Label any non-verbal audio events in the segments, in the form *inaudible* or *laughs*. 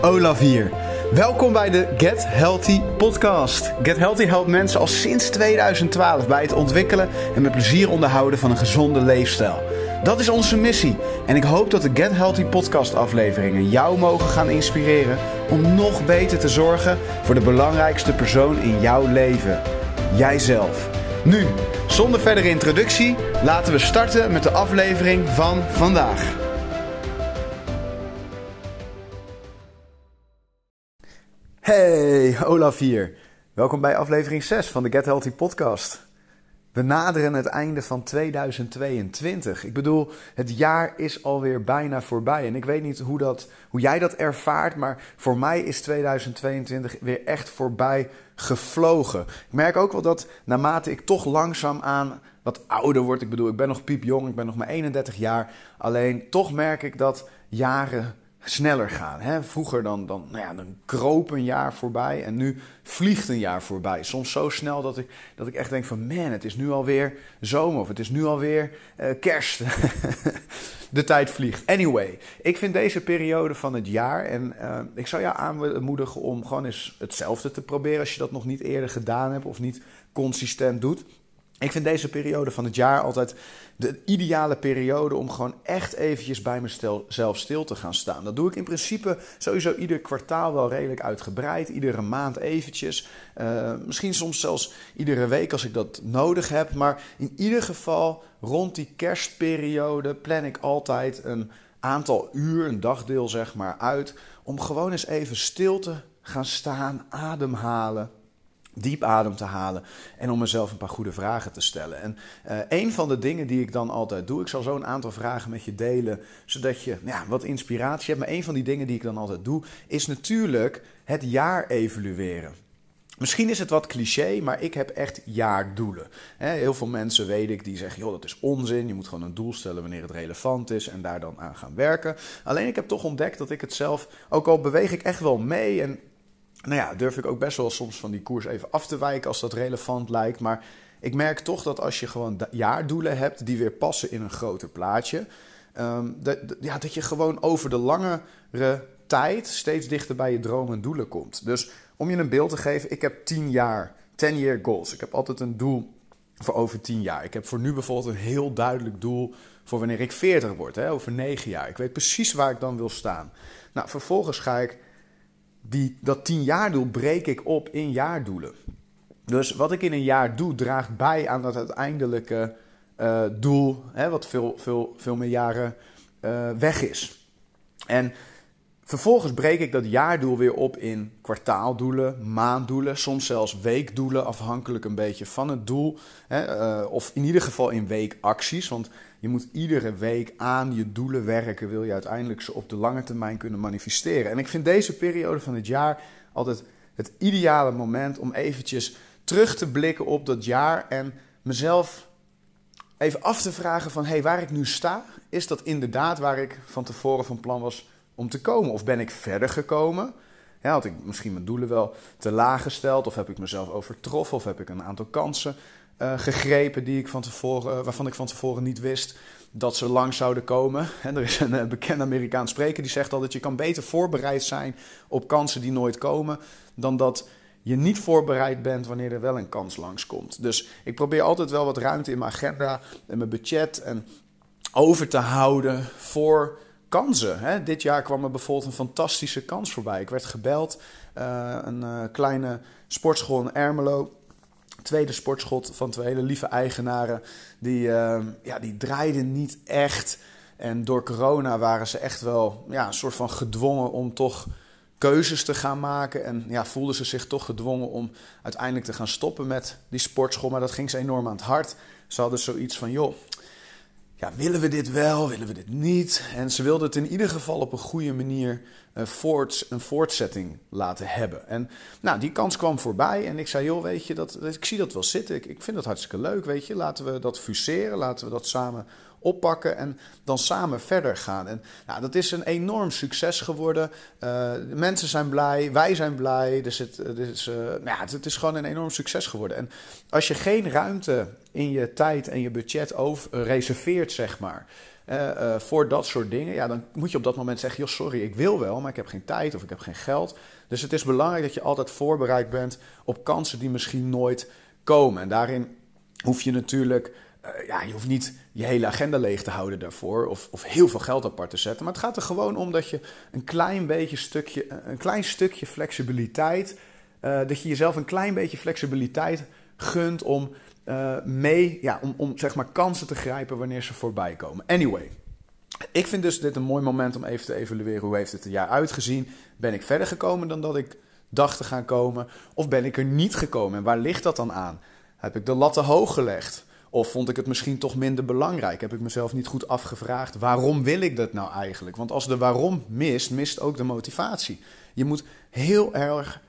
Olaf hier. Welkom bij de Get Healthy podcast. Get Healthy helpt mensen al sinds 2012 bij het ontwikkelen en met plezier onderhouden van een gezonde leefstijl. Dat is onze missie en ik hoop dat de Get Healthy podcast afleveringen jou mogen gaan inspireren om nog beter te zorgen voor de belangrijkste persoon in jouw leven, jijzelf. Nu, zonder verdere introductie, laten we starten met de aflevering van vandaag. Hey, Olaf hier. Welkom bij aflevering 6 van de Get Healthy podcast. We naderen het einde van 2022. Ik bedoel, het jaar is alweer bijna voorbij. En ik weet niet hoe, dat, hoe jij dat ervaart, maar voor mij is 2022 weer echt voorbij gevlogen. Ik merk ook wel dat naarmate ik toch langzaam aan wat ouder word, ik bedoel, ik ben nog piepjong, ik ben nog maar 31 jaar. Alleen toch merk ik dat jaren sneller gaan. Hè? Vroeger dan, dan, nou ja, dan kroop een jaar voorbij en nu vliegt een jaar voorbij. Soms zo snel dat ik, dat ik echt denk van man, het is nu alweer zomer of het is nu alweer uh, kerst. *laughs* de tijd vliegt. Anyway, ik vind deze periode van het jaar en uh, ik zou jou aanmoedigen om gewoon eens hetzelfde te proberen als je dat nog niet eerder gedaan hebt of niet consistent doet. Ik vind deze periode van het jaar altijd de ideale periode om gewoon echt eventjes bij mezelf stil te gaan staan. Dat doe ik in principe sowieso ieder kwartaal wel redelijk uitgebreid. Iedere maand eventjes. Uh, misschien soms zelfs iedere week als ik dat nodig heb. Maar in ieder geval rond die kerstperiode plan ik altijd een aantal uur, een dagdeel zeg maar, uit. Om gewoon eens even stil te gaan staan, ademhalen diep adem te halen en om mezelf een paar goede vragen te stellen. En uh, een van de dingen die ik dan altijd doe, ik zal zo een aantal vragen met je delen, zodat je ja, wat inspiratie hebt. Maar een van die dingen die ik dan altijd doe, is natuurlijk het jaar evalueren. Misschien is het wat cliché, maar ik heb echt jaardoelen. Heel veel mensen weet ik die zeggen: joh, dat is onzin. Je moet gewoon een doel stellen wanneer het relevant is en daar dan aan gaan werken. Alleen ik heb toch ontdekt dat ik het zelf, ook al beweeg ik echt wel mee en nou ja, durf ik ook best wel soms van die koers even af te wijken als dat relevant lijkt. Maar ik merk toch dat als je gewoon jaardoelen hebt die weer passen in een groter plaatje, um, dat, ja, dat je gewoon over de langere tijd steeds dichter bij je dromen en doelen komt. Dus om je een beeld te geven, ik heb 10 jaar, 10 year goals. Ik heb altijd een doel voor over 10 jaar. Ik heb voor nu bijvoorbeeld een heel duidelijk doel voor wanneer ik 40 word, hè, over 9 jaar. Ik weet precies waar ik dan wil staan. Nou, vervolgens ga ik die, dat tien jaar doel breek ik op in jaardoelen. Dus wat ik in een jaar doe, draagt bij aan dat uiteindelijke uh, doel, hè, wat veel, veel, veel meer jaren uh, weg is. En vervolgens breek ik dat jaardoel weer op in kwartaaldoelen, maanddoelen, soms zelfs weekdoelen, afhankelijk een beetje van het doel. Hè, uh, of in ieder geval in weekacties, want je moet iedere week aan je doelen werken, wil je uiteindelijk ze op de lange termijn kunnen manifesteren. En ik vind deze periode van het jaar altijd het ideale moment om eventjes terug te blikken op dat jaar en mezelf even af te vragen van, hé, hey, waar ik nu sta, is dat inderdaad waar ik van tevoren van plan was om te komen? Of ben ik verder gekomen? Ja, had ik misschien mijn doelen wel te laag gesteld, of heb ik mezelf overtroffen, of heb ik een aantal kansen uh, gegrepen die ik van tevoren, uh, waarvan ik van tevoren niet wist dat ze lang zouden komen. *laughs* En er is een uh, bekend Amerikaans spreker die zegt al dat je kan beter voorbereid zijn op kansen die nooit komen, dan dat je niet voorbereid bent wanneer er wel een kans langskomt. Dus ik probeer altijd wel wat ruimte in mijn agenda en mijn budget en over te houden voor kansen. Hè? Dit jaar kwam er bijvoorbeeld een fantastische kans voorbij. Ik werd gebeld, een kleine sportschool in Ermelo tweede sportschot van twee hele lieve eigenaren. Die, uh, ja, die draaiden niet echt. En door corona waren ze echt wel ja, een soort van gedwongen om toch keuzes te gaan maken. En ja, voelden ze zich toch gedwongen om uiteindelijk te gaan stoppen met die sportschool. Maar dat ging ze enorm aan het hart. Ze hadden zoiets van, joh, ja, willen we dit wel, willen we dit niet? En ze wilden het in ieder geval op een goede manier uh, voort, een voortzetting laten hebben. En nou, die kans kwam voorbij en ik zei, joh, weet je, dat, ik zie dat wel zitten. Ik, ik vind dat hartstikke leuk, weet je. Laten we dat fuseren, laten we dat samen oppakken en dan samen verder gaan. En nou, dat is een enorm succes geworden. Uh, mensen zijn blij, wij zijn blij. Dus het, uh, nou ja, het, is gewoon een enorm succes geworden. En als je geen ruimte in je tijd en je budget over, reserveert, zeg maar. voor dat soort dingen, ja, dan moet je op dat moment zeggen: joh, sorry, ik wil wel, maar ik heb geen tijd of ik heb geen geld. Dus het is belangrijk dat je altijd voorbereid bent op kansen die misschien nooit komen. En daarin hoef je natuurlijk. Uh, ja, je hoeft niet je hele agenda leeg te houden daarvoor of, of heel veel geld apart te zetten. Maar het gaat er gewoon om dat je een klein beetje stukje, een klein stukje flexibiliteit, uh, dat je jezelf een klein beetje flexibiliteit gunt om mee, ja, om, om zeg maar kansen te grijpen wanneer ze voorbij komen. Anyway, ik vind dus dit een mooi moment om even te evalueren hoe heeft het een jaar uitgezien. Ben ik verder gekomen dan dat ik dacht te gaan komen? Of ben ik er niet gekomen? En waar ligt dat dan aan? Heb ik de latten hoog gelegd? Of vond ik het misschien toch minder belangrijk? Heb ik mezelf niet goed afgevraagd waarom wil ik dat nou eigenlijk? Want als de waarom mist, mist ook de motivatie. Je moet heel erg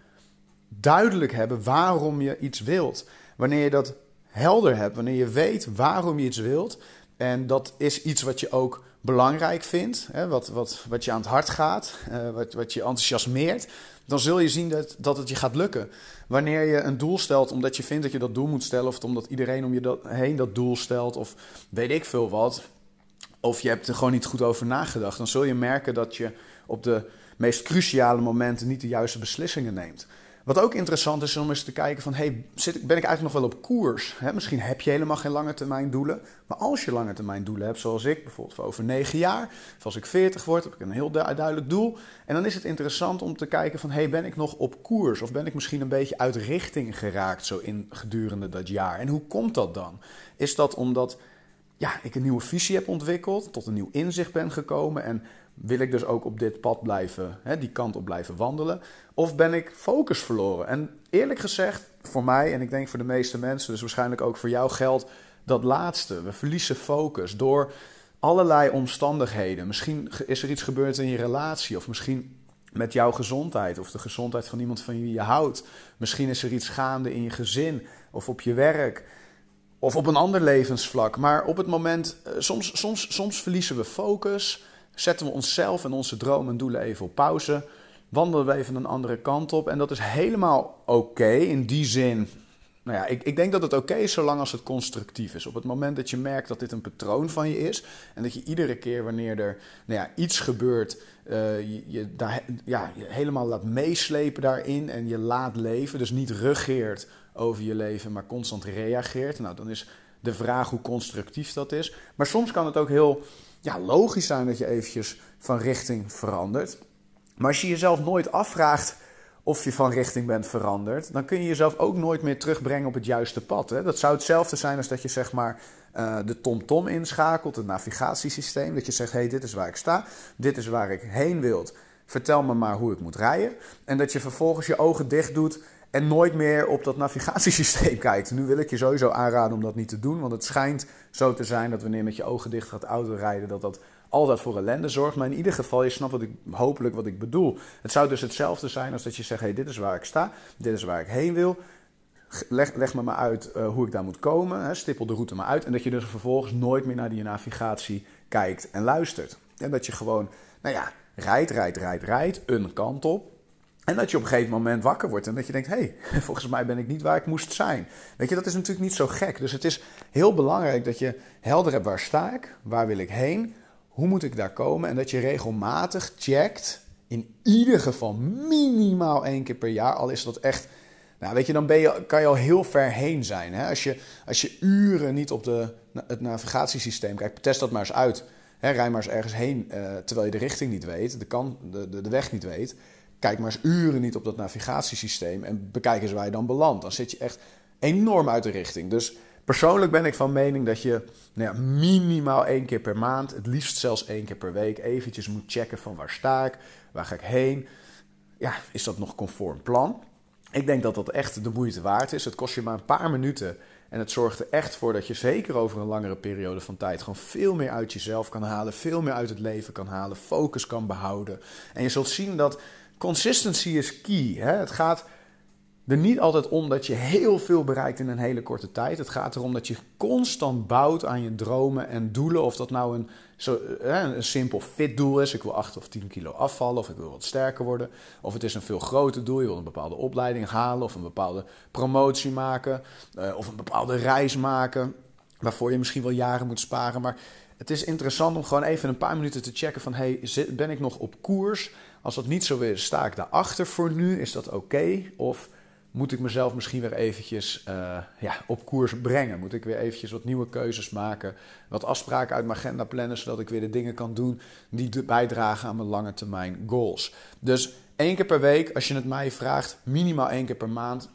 duidelijk hebben waarom je iets wilt. Wanneer je dat helder hebt, wanneer je weet waarom je iets wilt, en dat is iets wat je ook belangrijk vindt, hè, wat, wat, wat je aan het hart gaat, uh, wat, wat je enthousiasmeert, dan zul je zien dat, dat het je gaat lukken. Wanneer je een doel stelt omdat je vindt dat je dat doel moet stellen, of omdat iedereen om je dat, heen dat doel stelt, of weet ik veel wat, of je hebt er gewoon niet goed over nagedacht, dan zul je merken dat je op de meest cruciale momenten niet de juiste beslissingen neemt. Wat ook interessant is om eens te kijken van, hey, zit, ben ik eigenlijk nog wel op koers? misschien heb je helemaal geen lange termijn doelen. Maar als je lange termijn doelen hebt, zoals ik, bijvoorbeeld voor over negen jaar. Of als ik veertig word, heb ik een heel duidelijk doel. En dan is het interessant om te kijken van, hey, ben ik nog op koers? Of ben ik misschien een beetje uit richting geraakt zo in gedurende dat jaar? En hoe komt dat dan? Is dat omdat ja, ik een nieuwe visie heb ontwikkeld, tot een nieuw inzicht ben gekomen en wil ik dus ook op dit pad blijven, hè, die kant op blijven wandelen? Of ben ik focus verloren? En eerlijk gezegd, voor mij en ik denk voor de meeste mensen, dus waarschijnlijk ook voor jou geldt dat laatste. We verliezen focus door allerlei omstandigheden. Misschien is er iets gebeurd in je relatie, of misschien met jouw gezondheid, of de gezondheid van iemand van wie je houdt. Misschien is er iets gaande in je gezin of op je werk. Of op een ander levensvlak. Maar op het moment, eh, soms, soms, soms verliezen we focus zetten we onszelf en onze dromen en doelen even op pauze. Wandelen we even een andere kant op. En dat is helemaal oké in die zin. Nou ja, ik, ik denk dat het oké is zolang als het constructief is. Op het moment dat je merkt dat dit een patroon van je is. En dat je iedere keer wanneer er nou ja, iets gebeurt, je, je, daar, ja, je helemaal laat meeslepen daarin. En je laat leven. Dus niet regeert over je leven, maar constant reageert. Nou, dan is de vraag hoe constructief dat is. Maar soms kan het ook heel ja, logisch zijn dat je eventjes van richting verandert. Maar als je jezelf nooit afvraagt of je van richting bent veranderd, dan kun je jezelf ook nooit meer terugbrengen op het juiste pad. Hè? Dat zou hetzelfde zijn als dat je zeg maar uh, de TomTom inschakelt, het navigatiesysteem. Dat je zegt, hey, dit is waar ik sta, dit is waar ik heen wil. Vertel me maar hoe ik moet rijden. En dat je vervolgens je ogen dicht doet en nooit meer op dat navigatiesysteem *laughs* kijkt. Nu wil ik je sowieso aanraden om dat niet te doen, want het schijnt zo te zijn dat wanneer met je ogen dicht gaat autorijden, dat dat altijd voor ellende zorgt. Maar in ieder geval, je snapt wat ik, hopelijk wat ik bedoel. Het zou dus hetzelfde zijn als dat je zegt, hey, dit is waar ik sta, dit is waar ik heen wil. Leg, leg me maar uit uh, hoe ik daar moet komen, hè, stippel de route maar uit. En dat je dus vervolgens nooit meer naar die navigatie kijkt en luistert. En dat je gewoon, nou ja, rijdt, rijdt, rijdt, rijdt, een kant op. En dat je op een gegeven moment wakker wordt en dat je denkt: hé, hey, *laughs* volgens mij ben ik niet waar ik moest zijn. Weet je, dat is natuurlijk niet zo gek. Dus het is heel belangrijk dat je helder hebt waar sta ik, waar wil ik heen, hoe moet ik daar komen. En dat je regelmatig checkt, in ieder geval minimaal één keer per jaar, al is dat echt. Nou, weet je, dan ben je, kan je al heel ver heen zijn. Hè? Als, je, als je uren niet op de, het navigatiesysteem kijkt, test dat maar eens uit. Hè, rij maar eens ergens heen uh, terwijl je de richting niet weet, de, kan, de, de weg niet weet kijk maar eens uren niet op dat navigatiesysteem en bekijk eens waar je dan belandt. Dan zit je echt enorm uit de richting. Dus persoonlijk ben ik van mening dat je nou ja, minimaal één keer per maand, het liefst zelfs één keer per week, eventjes moet checken van waar sta ik, waar ga ik heen. Ja, is dat nog conform plan? Ik denk dat dat echt de moeite waard is. Het kost je maar een paar minuten. En het zorgt er echt voor dat je zeker over een langere periode van tijd gewoon veel meer uit jezelf kan halen, veel meer uit het leven kan halen, focus kan behouden. En je zult zien dat Consistency is key. Hè? Het gaat er niet altijd om dat je heel veel bereikt in een hele korte tijd. Het gaat erom dat je constant bouwt aan je dromen en doelen. Of dat nou een, zo, een simpel fit doel is. Ik wil 8 of 10 kilo afvallen of ik wil wat sterker worden. Of het is een veel groter doel. Je wil een bepaalde opleiding halen of een bepaalde promotie maken. Eh, of een bepaalde reis maken. Waarvoor je misschien wel jaren moet sparen. Maar het is interessant om gewoon even een paar minuten te checken van... hey, ben ik nog op koers? Als dat niet zo is, sta ik daarachter voor nu? Is dat oké? Of moet ik mezelf misschien weer eventjes uh, ja, op koers brengen? Moet ik weer eventjes wat nieuwe keuzes maken? Wat afspraken uit mijn agenda plannen, zodat ik weer de dingen kan doen die bijdragen aan mijn lange termijn goals. Dus één keer per week, als je het mij vraagt, minimaal één keer per maand.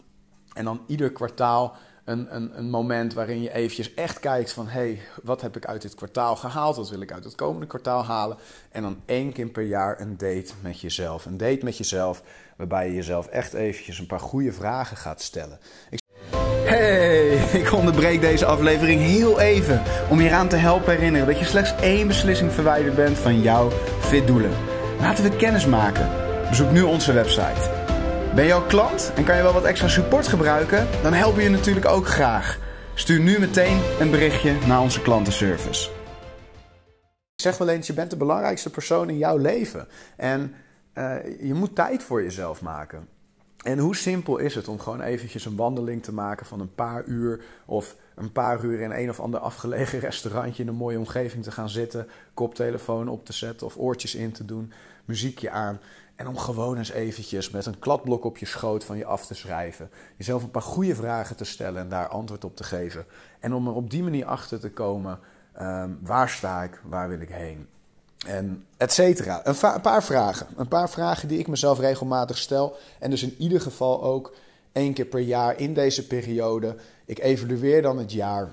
En dan ieder kwartaal een, een, moment waarin je eventjes echt kijkt van... hé, hey, wat heb ik uit dit kwartaal gehaald? Wat wil ik uit het komende kwartaal halen? En dan één keer per jaar een date met jezelf. Een date met jezelf waarbij je jezelf echt eventjes een paar goede vragen gaat stellen. Ik... Hey, ik onderbreek deze aflevering heel even om je eraan te helpen herinneren... dat je slechts één beslissing verwijderd bent van jouw fit doelen. Laten we kennis maken. Bezoek nu onze website ben je al klant en kan je wel wat extra support gebruiken? Dan helpen we je natuurlijk ook graag. Stuur nu meteen een berichtje naar onze klantenservice. Zeg wel eens, je bent de belangrijkste persoon in jouw leven. En uh, je moet tijd voor jezelf maken. En hoe simpel is het om gewoon eventjes een wandeling te maken van een paar uur of een paar uur in een of ander afgelegen *laughs* restaurantje in een mooie omgeving te gaan zitten, koptelefoon op te zetten of oortjes in te doen, muziekje aan en om gewoon eens eventjes met een kladblok op je schoot van je af te schrijven. Jezelf een paar goede vragen te stellen en daar antwoord op te geven. En om er op die manier achter te komen, ehm, waar sta ik, waar wil ik heen? En et cetera. Een, een, paar vragen. Een paar vragen die ik mezelf regelmatig stel. En dus in ieder geval ook één keer per jaar in deze periode. Ik evalueer dan het jaar.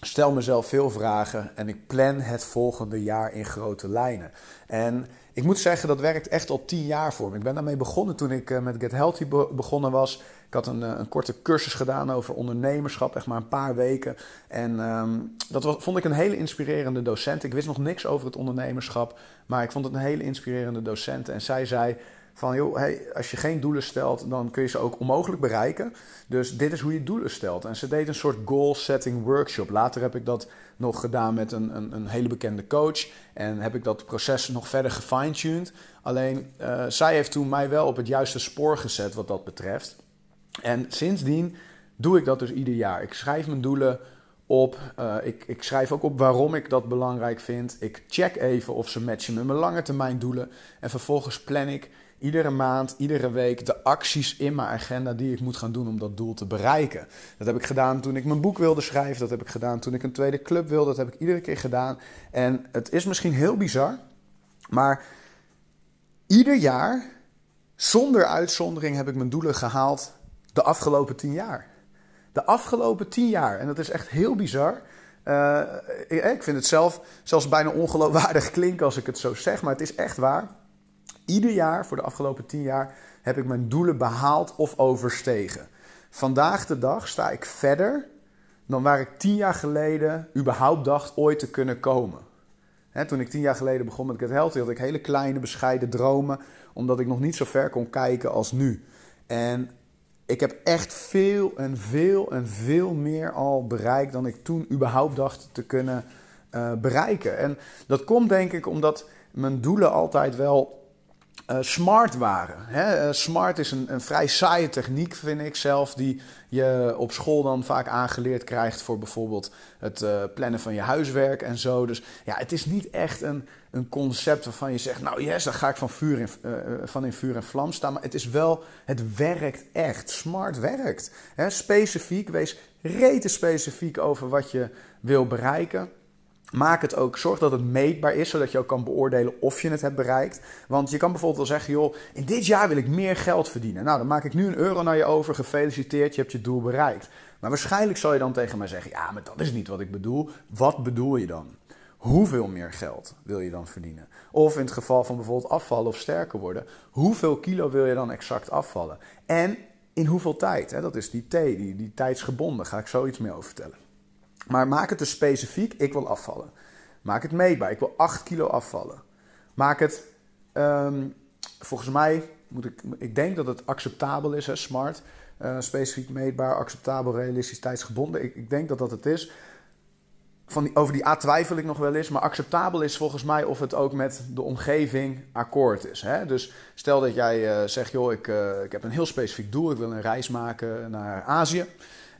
Stel mezelf veel vragen en ik plan het volgende jaar in grote lijnen. En ik moet zeggen, dat werkt echt al tien jaar voor me. Ik ben daarmee begonnen toen ik eh, met Get Healthy begonnen was. Ik had een, eh, een, korte cursus gedaan over ondernemerschap, echt maar een paar weken. En ehm, dat was, vond ik een hele inspirerende docent. Ik wist nog niks over het ondernemerschap, maar ik vond het een hele inspirerende docent. En zij zei van joh, hey, als je geen doelen stelt, dan kun je ze ook onmogelijk bereiken. Dus dit is hoe je doelen stelt. En ze deed een soort goal setting workshop. Later heb ik dat nog gedaan met een, een, een hele bekende coach. En heb ik dat proces nog verder gefine-tuned. Alleen uh, zij heeft toen mij wel op het juiste spoor gezet wat dat betreft. En sindsdien doe ik dat dus ieder jaar. Ik schrijf mijn doelen op. Uh, ik, ik, schrijf ook op waarom ik dat belangrijk vind. Ik check even of ze matchen met mijn lange termijn doelen. En vervolgens plan ik iedere maand, iedere week de acties in mijn agenda die ik moet gaan doen om dat doel te bereiken. Dat heb ik gedaan toen ik mijn boek wilde schrijven. Dat heb ik gedaan toen ik een tweede club wilde. Dat heb ik iedere keer gedaan. En het is misschien heel bizar, maar ieder jaar, zonder uitzondering, heb ik mijn doelen gehaald de afgelopen tien jaar. De afgelopen tien jaar. En dat is echt heel bizar. Uh, ik vind het zelf zelfs bijna ongeloofwaardig klinken als ik het zo zeg, maar het is echt waar. Ieder jaar voor de afgelopen tien jaar heb ik mijn doelen behaald of overstegen. Vandaag de dag sta ik verder dan waar ik tien jaar geleden überhaupt dacht ooit te kunnen komen. toen ik tien jaar geleden begon met Get Healthy had ik hele kleine bescheiden dromen, omdat ik nog niet zo ver kon kijken als nu. En ik heb echt veel en veel en veel meer al bereikt dan ik toen überhaupt dacht te kunnen uh, bereiken. En dat komt denk ik omdat mijn doelen altijd wel uh, smart waren. Hè? Uh, smart is een, een, vrij saaie techniek, vind ik zelf, die je op school dan vaak aangeleerd krijgt voor bijvoorbeeld het uh, plannen van je huiswerk en zo. Dus ja, het is niet echt een, een concept waarvan je zegt, nou yes, daar ga ik van, vuur in, van in vuur en vlam staan. Maar het is wel, het werkt echt. Smart werkt. Hè? Specifiek, wees rete specifiek over wat je wil bereiken. Maak het ook, zorg dat het meetbaar is, zodat je ook kan beoordelen of je het hebt bereikt. Want je kan bijvoorbeeld wel zeggen, joh, in dit jaar wil ik meer geld verdienen. Nou, dan maak ik nu een euro naar je over, gefeliciteerd, je hebt je doel bereikt. Maar waarschijnlijk zal je dan tegen mij zeggen, ja, maar dat is niet wat ik bedoel. Wat bedoel je dan? Hoeveel meer geld wil je dan verdienen? Of in het geval van bijvoorbeeld afvallen of sterker worden, hoeveel kilo wil je dan exact afvallen? En in hoeveel tijd? Dat is die T, die, die tijdsgebonden, ga ik zo iets meer over vertellen. Maar maak het dus specifiek, ik wil afvallen. Maak het meetbaar, ik wil 8 kilo afvallen. Maak het, um, volgens mij, moet ik, ik denk dat het acceptabel is, hè, smart. Uh, specifiek meetbaar, acceptabel, realistisch, tijdsgebonden. Ik, ik denk dat dat het is. Van die, over die A twijfel ik nog wel eens, maar acceptabel is volgens mij of het ook met de omgeving akkoord is. Hè? Dus stel dat jij uh, zegt, joh, ik, uh, ik heb een heel specifiek doel, ik wil een reis maken naar Azië.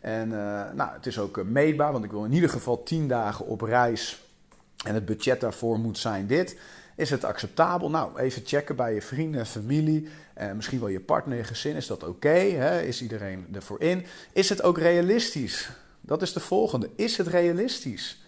En uh, nou, het is ook uh, meetbaar, want ik wil in ieder geval 10 dagen op reis en het budget daarvoor moet zijn dit. Is het acceptabel? Nou, even checken bij je vrienden, familie, eh, misschien wel je partner, je gezin. Is dat oké? Is iedereen ervoor in? Is het ook realistisch? Dat is de volgende. Is het realistisch?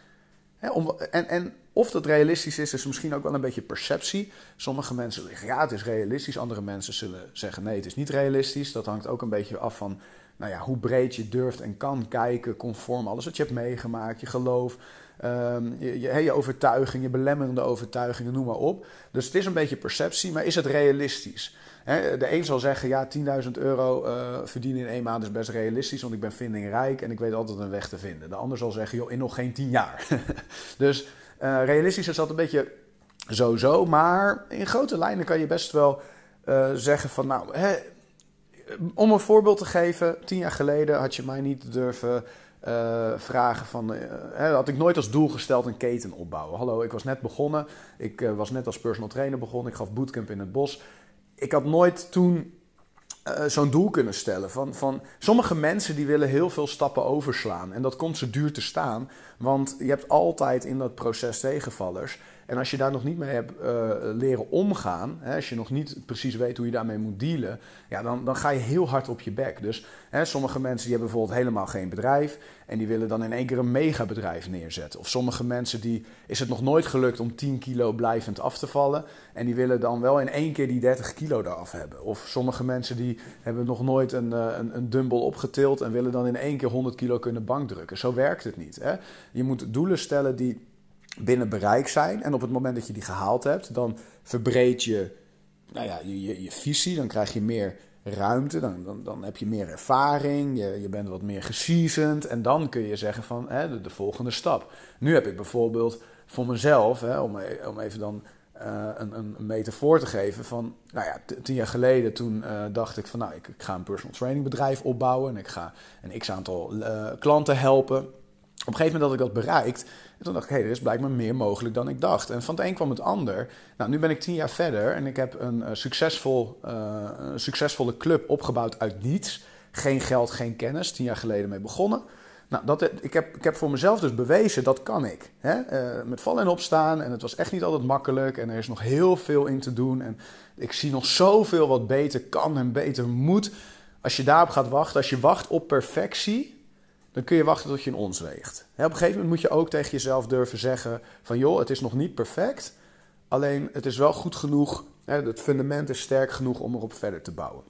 om, en, en of dat realistisch is, is misschien ook wel een beetje perceptie. Sommige mensen zeggen ja, het is realistisch. Andere mensen zullen zeggen nee, het is niet realistisch. Dat hangt ook een beetje af van nou ja, hoe breed je durft en kan kijken, conform alles wat je hebt meegemaakt, je geloof, ehm, je, je, je, je belemmerende overtuigingen, noem maar op. Dus het is een beetje perceptie, maar is het realistisch? de een zal zeggen, ja, 10.000 euro uh, verdienen in één maand is best realistisch, want ik ben vindingrijk en ik weet altijd een weg te vinden. De ander zal zeggen, joh, in nog geen 10 jaar. *laughs* dus uh, realistisch is dat een beetje zo-zo, maar in grote lijnen kan je best wel uh, zeggen van, nou, hè, om een voorbeeld te geven, tien jaar geleden had je mij niet durven uh, vragen van, uh, had ik nooit als doel gesteld een keten opbouwen. Hallo, ik was net begonnen, ik uh, was net als personal trainer begonnen, ik gaf bootcamp in het bos. Ik had nooit toen zo'n doel kunnen stellen. Van, van, sommige mensen die willen heel veel stappen overslaan en dat komt ze duur te staan, want je hebt altijd in dat proces tegenvallers. En als je daar nog niet mee hebt uh, leren omgaan, hè, als je nog niet precies weet hoe je daarmee moet dealen, ja, dan, dan ga je heel hard op je bek. Dus hè, sommige mensen die hebben bijvoorbeeld helemaal geen bedrijf en die willen dan in één keer een megabedrijf neerzetten. Of sommige mensen die is het nog nooit gelukt om 10 kilo blijvend af te vallen en die willen dan wel in één keer die 30 kilo eraf hebben. Of sommige mensen die hebben nog nooit een, eh, een, een dumbbell opgetild en willen dan in één keer 100 kilo kunnen bankdrukken. Zo werkt het niet. Hè? Je moet doelen stellen die binnen bereik zijn. En op het moment dat je die gehaald hebt, dan verbreed je, nou ja, je, je, je visie. Dan krijg je meer ruimte, dan, dan, dan heb je meer ervaring, je, je bent wat meer geseasoned. En dan kun je zeggen van hè, de, volgende stap. Nu heb ik bijvoorbeeld voor mezelf, hè, om, om even dan uh, een, een, metafoor te geven van, nou ja, tien jaar geleden toen uh, dacht ik van, nou, ik, ik, ga een personal training bedrijf opbouwen en ik ga een x aantal uh, klanten helpen. Op een gegeven moment had ik dat bereikt. En toen dacht ik, hé, hey, er is blijkbaar meer mogelijk dan ik dacht. En van het een kwam het ander. Nou, nu ben ik tien jaar verder en ik heb een, uh, succesvol, een succesvolle club opgebouwd uit niets. Geen geld, geen kennis. Tien jaar geleden mee begonnen. Nou, dat, ik, heb, ik heb voor mezelf dus bewezen, dat kan ik. Hè? Met vallen en opstaan. En het was echt niet altijd makkelijk. En er is nog heel veel in te doen. En ik zie nog zoveel wat beter kan en beter moet. Als je daarop gaat wachten, als je wacht op perfectie dan kun je wachten tot je een ons weegt. op een gegeven moment moet je ook tegen jezelf durven zeggen van joh, het is nog niet perfect, alleen het is wel goed genoeg, het fundament is sterk genoeg om erop verder te bouwen.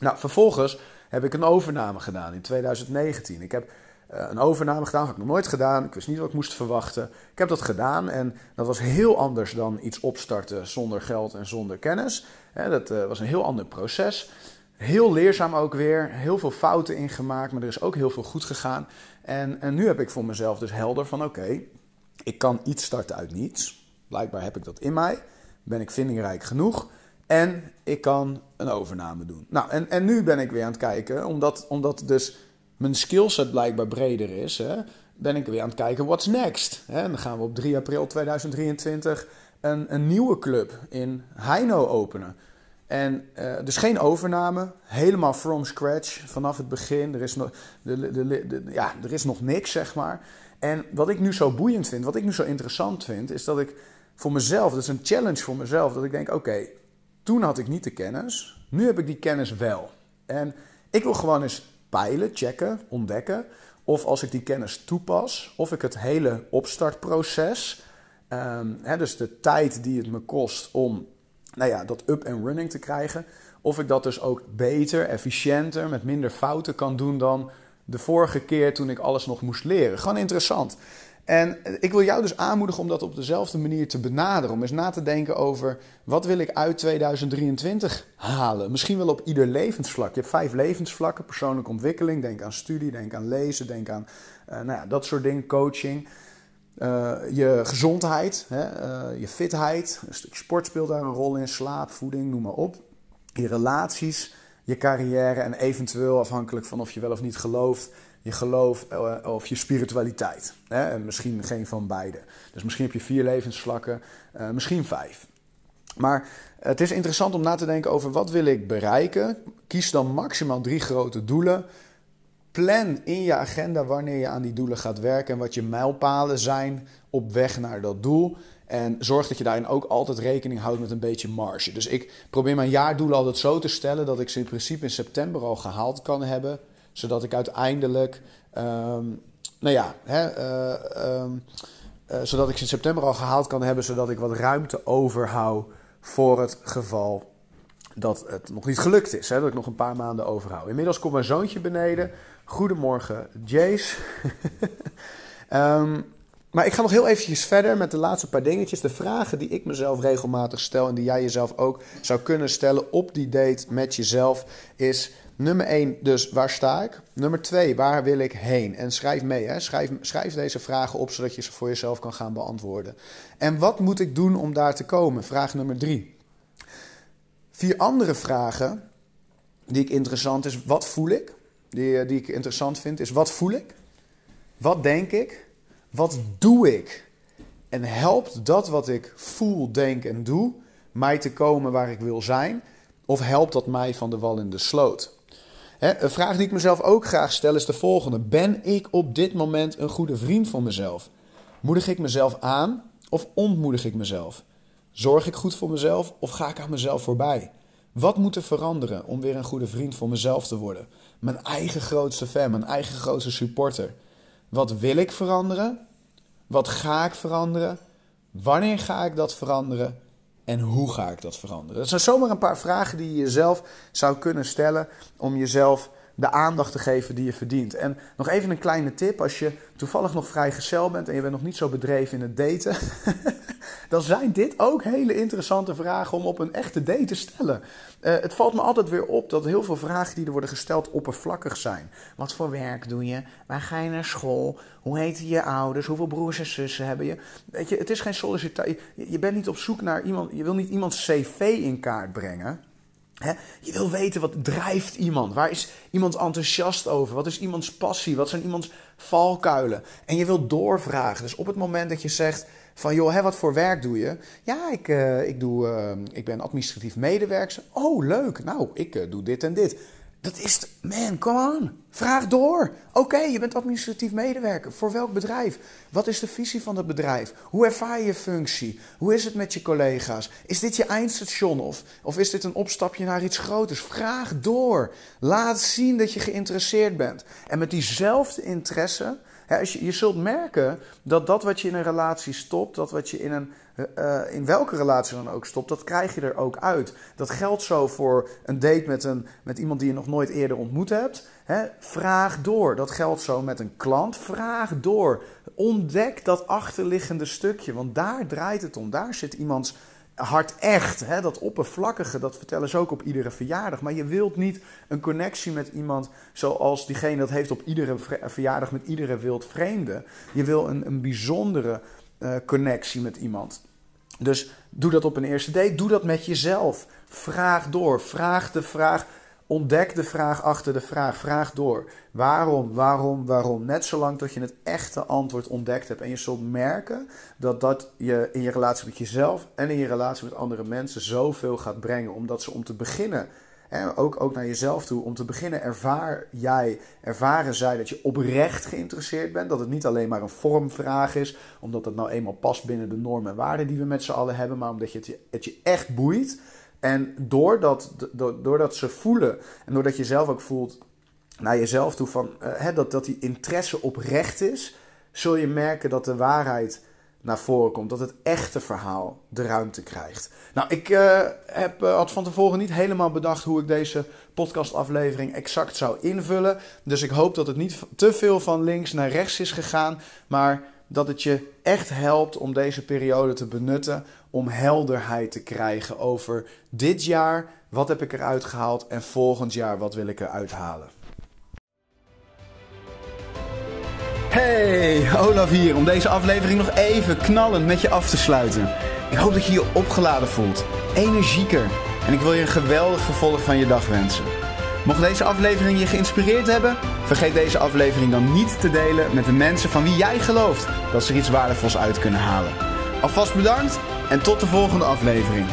Nou, vervolgens heb ik een overname gedaan in 2019. Ik heb uh, een overname gedaan, heb ik nog nooit gedaan. Ik wist niet wat ik moest verwachten. Ik heb dat gedaan en dat was heel anders dan iets opstarten zonder geld en zonder kennis. dat uh, was een heel ander proces. Heel leerzaam ook weer. Heel veel fouten ingemaakt, maar er is ook heel veel goed gegaan. En, en nu heb ik voor mezelf dus helder van oké, ik kan iets starten uit niets. Blijkbaar heb ik dat in mij. Ben ik vindingrijk genoeg. En ik kan een overname doen. Nou, en, en nu ben ik weer aan het kijken, omdat, omdat dus mijn skillset blijkbaar breder is, hè, ben ik weer aan het kijken, what's next? Hè, en dan gaan we op 3 april 2023 een, een nieuwe club in Heino openen. En uh, dus geen overname, helemaal from scratch, vanaf het begin. Er is, nog, de, de, ja, er is nog niks, zeg maar. En wat ik nu zo boeiend vind, wat ik nu zo interessant vind, is dat ik voor mezelf, dat is een challenge voor mezelf, dat ik denk: oké, toen had ik niet de kennis, nu heb ik die kennis wel. En ik wil gewoon eens peilen, checken, ontdekken of als ik die kennis toepas, of ik het hele opstartproces, um, hè, dus de tijd die het me kost om nou ja, dat up and running te krijgen. Of ik dat dus ook beter, efficiënter, met minder fouten kan doen dan de vorige keer toen ik alles nog moest leren. Gewoon interessant. En ik wil jou dus aanmoedigen om dat op dezelfde manier te benaderen. Om eens na te denken over wat wil ik uit 2023 halen. Misschien wel op ieder levensvlak. Je hebt vijf levensvlakken. Persoonlijke ontwikkeling. Denk aan studie, denk aan lezen, denk aan uh, nou ja, dat soort dingen. Coaching. Uh, je gezondheid, hè, uh, je fitheid, een stuk sport speelt daar een rol in, slaap, voeding, noem maar op. Je relaties, je carrière en eventueel afhankelijk van of je wel of niet gelooft, je geloof uh, of je spiritualiteit. Hè, en misschien geen van beide. Dus misschien heb je vier levensvlakken, misschien vijf. Maar het is interessant om na te denken over wat wil ik bereiken. Kies dan maximaal drie grote doelen plan in je agenda wanneer je aan die doelen gaat werken en wat je mijlpalen zijn op weg naar dat doel. En zorg dat je daarin ook altijd rekening houdt met een beetje marge. Dus ik probeer mijn jaardoelen altijd zo te stellen dat ik ze in principe in september al gehaald kan hebben. Zodat ik uiteindelijk, ehm, nou ja, hè, eh, ehm, eh, zodat ik ze in september al gehaald kan hebben. Zodat ik wat ruimte overhoud voor het geval dat het nog niet gelukt is. Hè, dat ik nog een paar maanden overhoud. Inmiddels komt mijn zoontje beneden. Goedemorgen, Jace. um, *laughs* Maar ik ga nog heel eventjes verder met de laatste paar dingetjes. De vragen die ik mezelf regelmatig stel en die jij jezelf ook zou kunnen stellen op die date met jezelf is... Nummer 1, dus waar sta ik? Nummer 2, waar wil ik heen? En schrijf mee, hè? Schrijf, schrijf deze vragen op zodat je ze voor jezelf kan gaan beantwoorden. En wat moet ik doen om daar te komen? Vraag nummer 3. Vier andere vragen die ik interessant is, wat voel ik? Die, die ik interessant vind, is wat voel ik? Wat denk ik? Wat doe ik? En helpt dat wat ik voel, denk en doe mij te komen waar ik wil zijn? Of helpt dat mij van de wal in de sloot? een vraag die ik mezelf ook graag stel is de volgende: Ben ik op dit moment een goede vriend van mezelf? Moedig ik mezelf aan of ontmoedig ik mezelf? Zorg ik goed voor mezelf of ga ik aan mezelf voorbij? Wat moet er veranderen om weer een goede vriend voor mezelf te worden? Mijn eigen grootste fan, mijn eigen grootste supporter. Wat wil ik veranderen? Wat ga ik veranderen? Wanneer ga ik dat veranderen? En hoe ga ik dat veranderen? Dat zijn zomaar een paar vragen die je jezelf zou kunnen stellen om jezelf de aandacht te geven die je verdient. En nog even een kleine tip: als je toevallig nog vrijgezel bent en je bent nog niet zo bedreven in het daten, *laughs* dan zijn dit ook hele interessante vragen om op een echte date te stellen. Uh, het valt me altijd weer op dat heel veel vragen die er worden gesteld oppervlakkig zijn. Wat voor werk doe je? Waar ga je naar school? Hoe heten je ouders? Hoeveel broers en zussen hebben je? Weet je, het is geen sollicitatie. Je bent niet op zoek naar iemand. Je wil niet iemands cv in kaart brengen. Je wil weten wat drijft iemand. Waar is iemand enthousiast over? Wat is iemands passie? Wat zijn iemands valkuilen? En je wilt doorvragen. Dus op het moment dat je zegt van joh, wat voor werk doe je? Ja, ik, uh, ik, doe, uh, ik ben administratief medewerker. Oh, leuk. Nou, ik uh, doe dit en dit. Dat is, man, come on. Vraag door. Oké, je bent administratief medewerker. Voor welk bedrijf? Wat is de visie van dat bedrijf? Hoe ervaar je je functie? Hoe is het met je collega's? Is dit je eindstation of, of is dit een opstapje naar iets groters? Vraag door. Laat zien dat je geïnteresseerd bent. En met diezelfde interesse je, je zult merken dat dat wat je in een relatie stopt, dat wat je in, een, uh, in welke relatie dan ook stopt, dat krijg je er ook uit. Dat geldt zo voor een date met, een, met iemand die je nog nooit eerder ontmoet hebt. vraag door. Dat geldt zo met een klant. Vraag door. Ontdek dat achterliggende stukje, want daar draait het om. Daar zit iemands hart echt. Hè? Dat oppervlakkige, dat vertellen ze ook op iedere verjaardag. Maar je wilt niet een connectie met iemand zoals diegene dat heeft op iedere verjaardag met iedere wild vreemde. Je wil een, een bijzondere uh, connectie met iemand. Dus doe dat op een eerste date. Doe dat met jezelf. Vraag door. Vraag de vraag. Ontdek de vraag achter de vraag. Vraag door. Waarom, waarom, waarom? Net zolang tot je het echte antwoord ontdekt hebt. En je zult merken dat dat je in je relatie met jezelf en in je relatie met andere mensen zoveel gaat brengen. Omdat ze om te beginnen, en ook, ook naar jezelf toe, om te beginnen ervaar jij, ervaren zij dat je oprecht geïnteresseerd bent. Dat het niet alleen maar een vormvraag is, omdat het nou eenmaal past binnen de normen en waarden die we met z'n allen hebben. Maar omdat je het je echt boeit. En doordat, doordat ze voelen en doordat je zelf ook voelt naar jezelf toe van uh, dat, dat die interesse oprecht is, zul je merken dat de waarheid naar voren komt. Dat het echte verhaal de ruimte krijgt. Nou, ik uh, heb, uh, had van tevoren niet helemaal bedacht hoe ik deze podcastaflevering exact zou invullen. Dus ik hoop dat het niet te veel van links naar rechts is gegaan. Maar dat het je echt helpt om deze periode te benutten om helderheid te krijgen over dit jaar, wat heb ik eruit gehaald en volgend jaar, wat wil ik eruit halen. Hey, Olaf hier om deze aflevering nog even knallend met je af te sluiten. Ik hoop dat je je opgeladen voelt, energieker en ik wil je een geweldig vervolg van je dag wensen. Mocht deze aflevering je geïnspireerd hebben, vergeet deze aflevering dan niet te delen met de mensen van wie jij gelooft dat ze er iets waardevols uit kunnen halen. Alvast bedankt en tot de volgende aflevering.